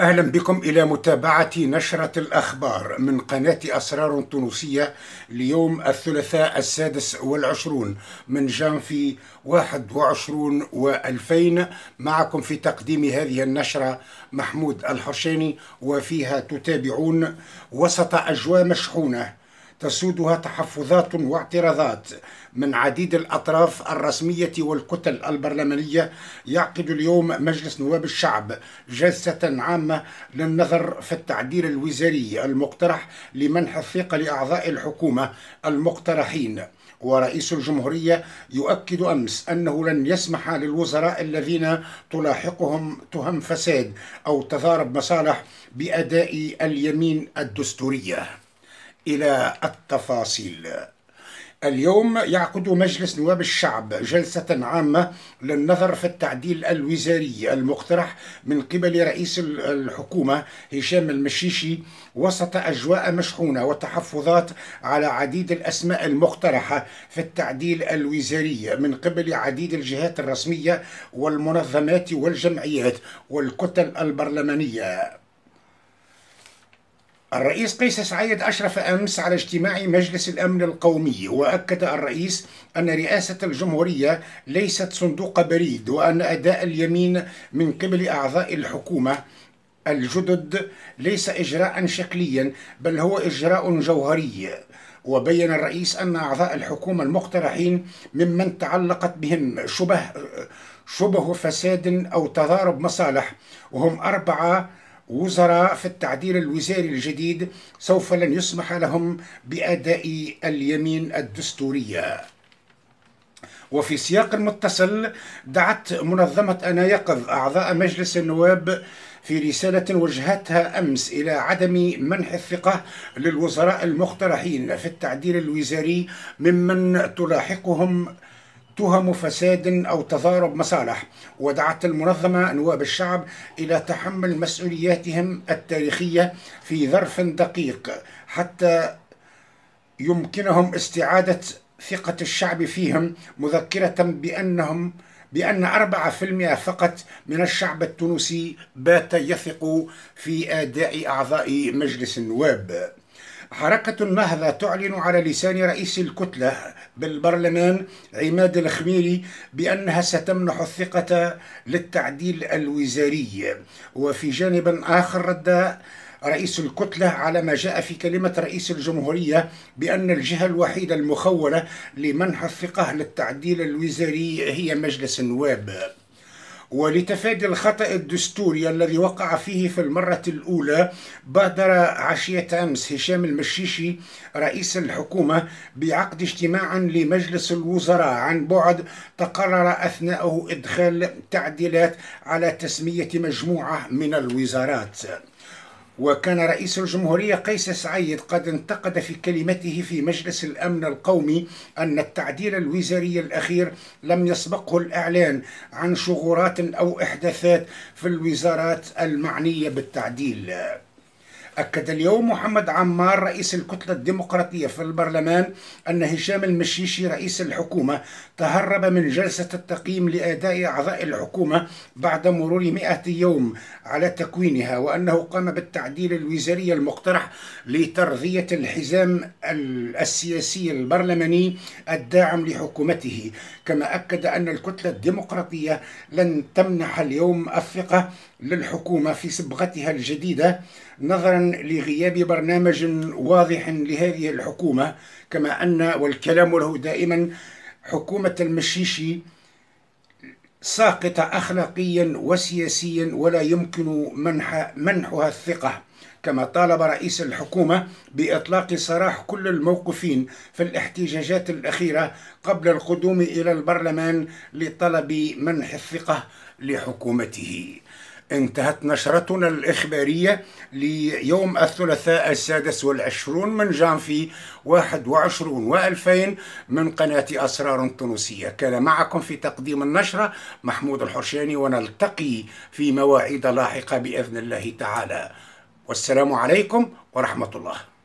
أهلا بكم إلى متابعة نشرة الأخبار من قناة أسرار تونسية ليوم الثلاثاء السادس والعشرون من جانفي 21 و2000 معكم في تقديم هذه النشرة محمود الحرشاني وفيها تتابعون وسط أجواء مشحونة تسودها تحفظات واعتراضات من عديد الأطراف الرسمية والكتل البرلمانية يعقد اليوم مجلس نواب الشعب جلسة عامة للنظر في التعديل الوزاري المقترح لمنح الثقة لأعضاء الحكومة المقترحين. ورئيس الجمهورية يؤكد أمس أنه لن يسمح للوزراء الذين تلاحقهم تهم فساد أو تضارب مصالح بأداء اليمين الدستورية. إلى التفاصيل. اليوم يعقد مجلس نواب الشعب جلسة عامة للنظر في التعديل الوزاري المقترح من قبل رئيس الحكومة هشام المشيشي وسط أجواء مشحونة وتحفظات على عديد الأسماء المقترحة في التعديل الوزاري من قبل عديد الجهات الرسمية والمنظمات والجمعيات والكتل البرلمانية. الرئيس قيس سعيد أشرف أمس على اجتماع مجلس الأمن القومي وأكد الرئيس أن رئاسة الجمهورية ليست صندوق بريد وأن أداء اليمين من قبل أعضاء الحكومة الجدد ليس إجراء شكليا بل هو إجراء جوهري. وبين الرئيس أن أعضاء الحكومة المقترحين ممن تعلقت بهم شبه شبه فساد أو تضارب مصالح وهم أربعة وزراء في التعديل الوزاري الجديد سوف لن يسمح لهم بأداء اليمين الدستورية. وفي سياق متصل دعت منظمة أنا يقظ أعضاء مجلس النواب في رسالة وجهتها أمس إلى عدم منح الثقة للوزراء المقترحين في التعديل الوزاري ممن تلاحقهم تهم فساد أو تضارب مصالح ودعت المنظمة نواب الشعب إلى تحمل مسؤولياتهم التاريخية في ظرف دقيق حتى يمكنهم استعادة ثقة الشعب فيهم مذكرة بأنهم بأن أربعة في المئة فقط من الشعب التونسي بات يثق في أداء أعضاء مجلس النواب. حركة النهضة تعلن على لسان رئيس الكتلة بالبرلمان عماد الخميري بأنها ستمنح الثقة للتعديل الوزاري. وفي جانب آخر رد رئيس الكتلة على ما جاء في كلمة رئيس الجمهورية بأن الجهة الوحيدة المخولة لمنح الثقة للتعديل الوزاري هي مجلس النواب. ولتفادي الخطأ الدستوري الذي وقع فيه في المرة الأولى بادر عشية أمس هشام المشيشي رئيس الحكومة بعقد اجتماع لمجلس الوزراء عن بعد تقرر أثناءه إدخال تعديلات على تسمية مجموعة من الوزارات. وكان رئيس الجمهورية قيس سعيد قد انتقد في كلمته في مجلس الأمن القومي أن التعديل الوزاري الأخير لم يسبقه الإعلان عن شغورات أو إحداثات في الوزارات المعنية بالتعديل. أكد اليوم محمد عمار رئيس الكتلة الديمقراطية في البرلمان أن هشام المشيشي رئيس الحكومة تهرب من جلسة التقييم لأداء أعضاء الحكومة بعد مرور مئة يوم على تكوينها وأنه قام بالتعديل الوزاري المقترح لترضية الحزام السياسي البرلماني الداعم لحكومته. كما أكد أن الكتلة الديمقراطية لن تمنح اليوم الثقة للحكومة في صبغتها الجديدة نظرا لغياب برنامج واضح لهذه الحكومة كما أن والكلام له دائما حكومة المشيشي ساقطة أخلاقيا وسياسيا ولا يمكن منح منحها الثقة. كما طالب رئيس الحكومة بإطلاق سراح كل الموقفين في الاحتجاجات الأخيرة قبل القدوم إلى البرلمان لطلب منح الثقة لحكومته. انتهت نشرتنا الإخبارية ليوم الثلاثاء السادس والعشرون من جانفي 21 وألفين من قناة أسرار تونسية. كان معكم في تقديم النشرة محمود الحرشاني ونلتقي في مواعيد لاحقة بإذن الله تعالى. والسلام عليكم ورحمة الله.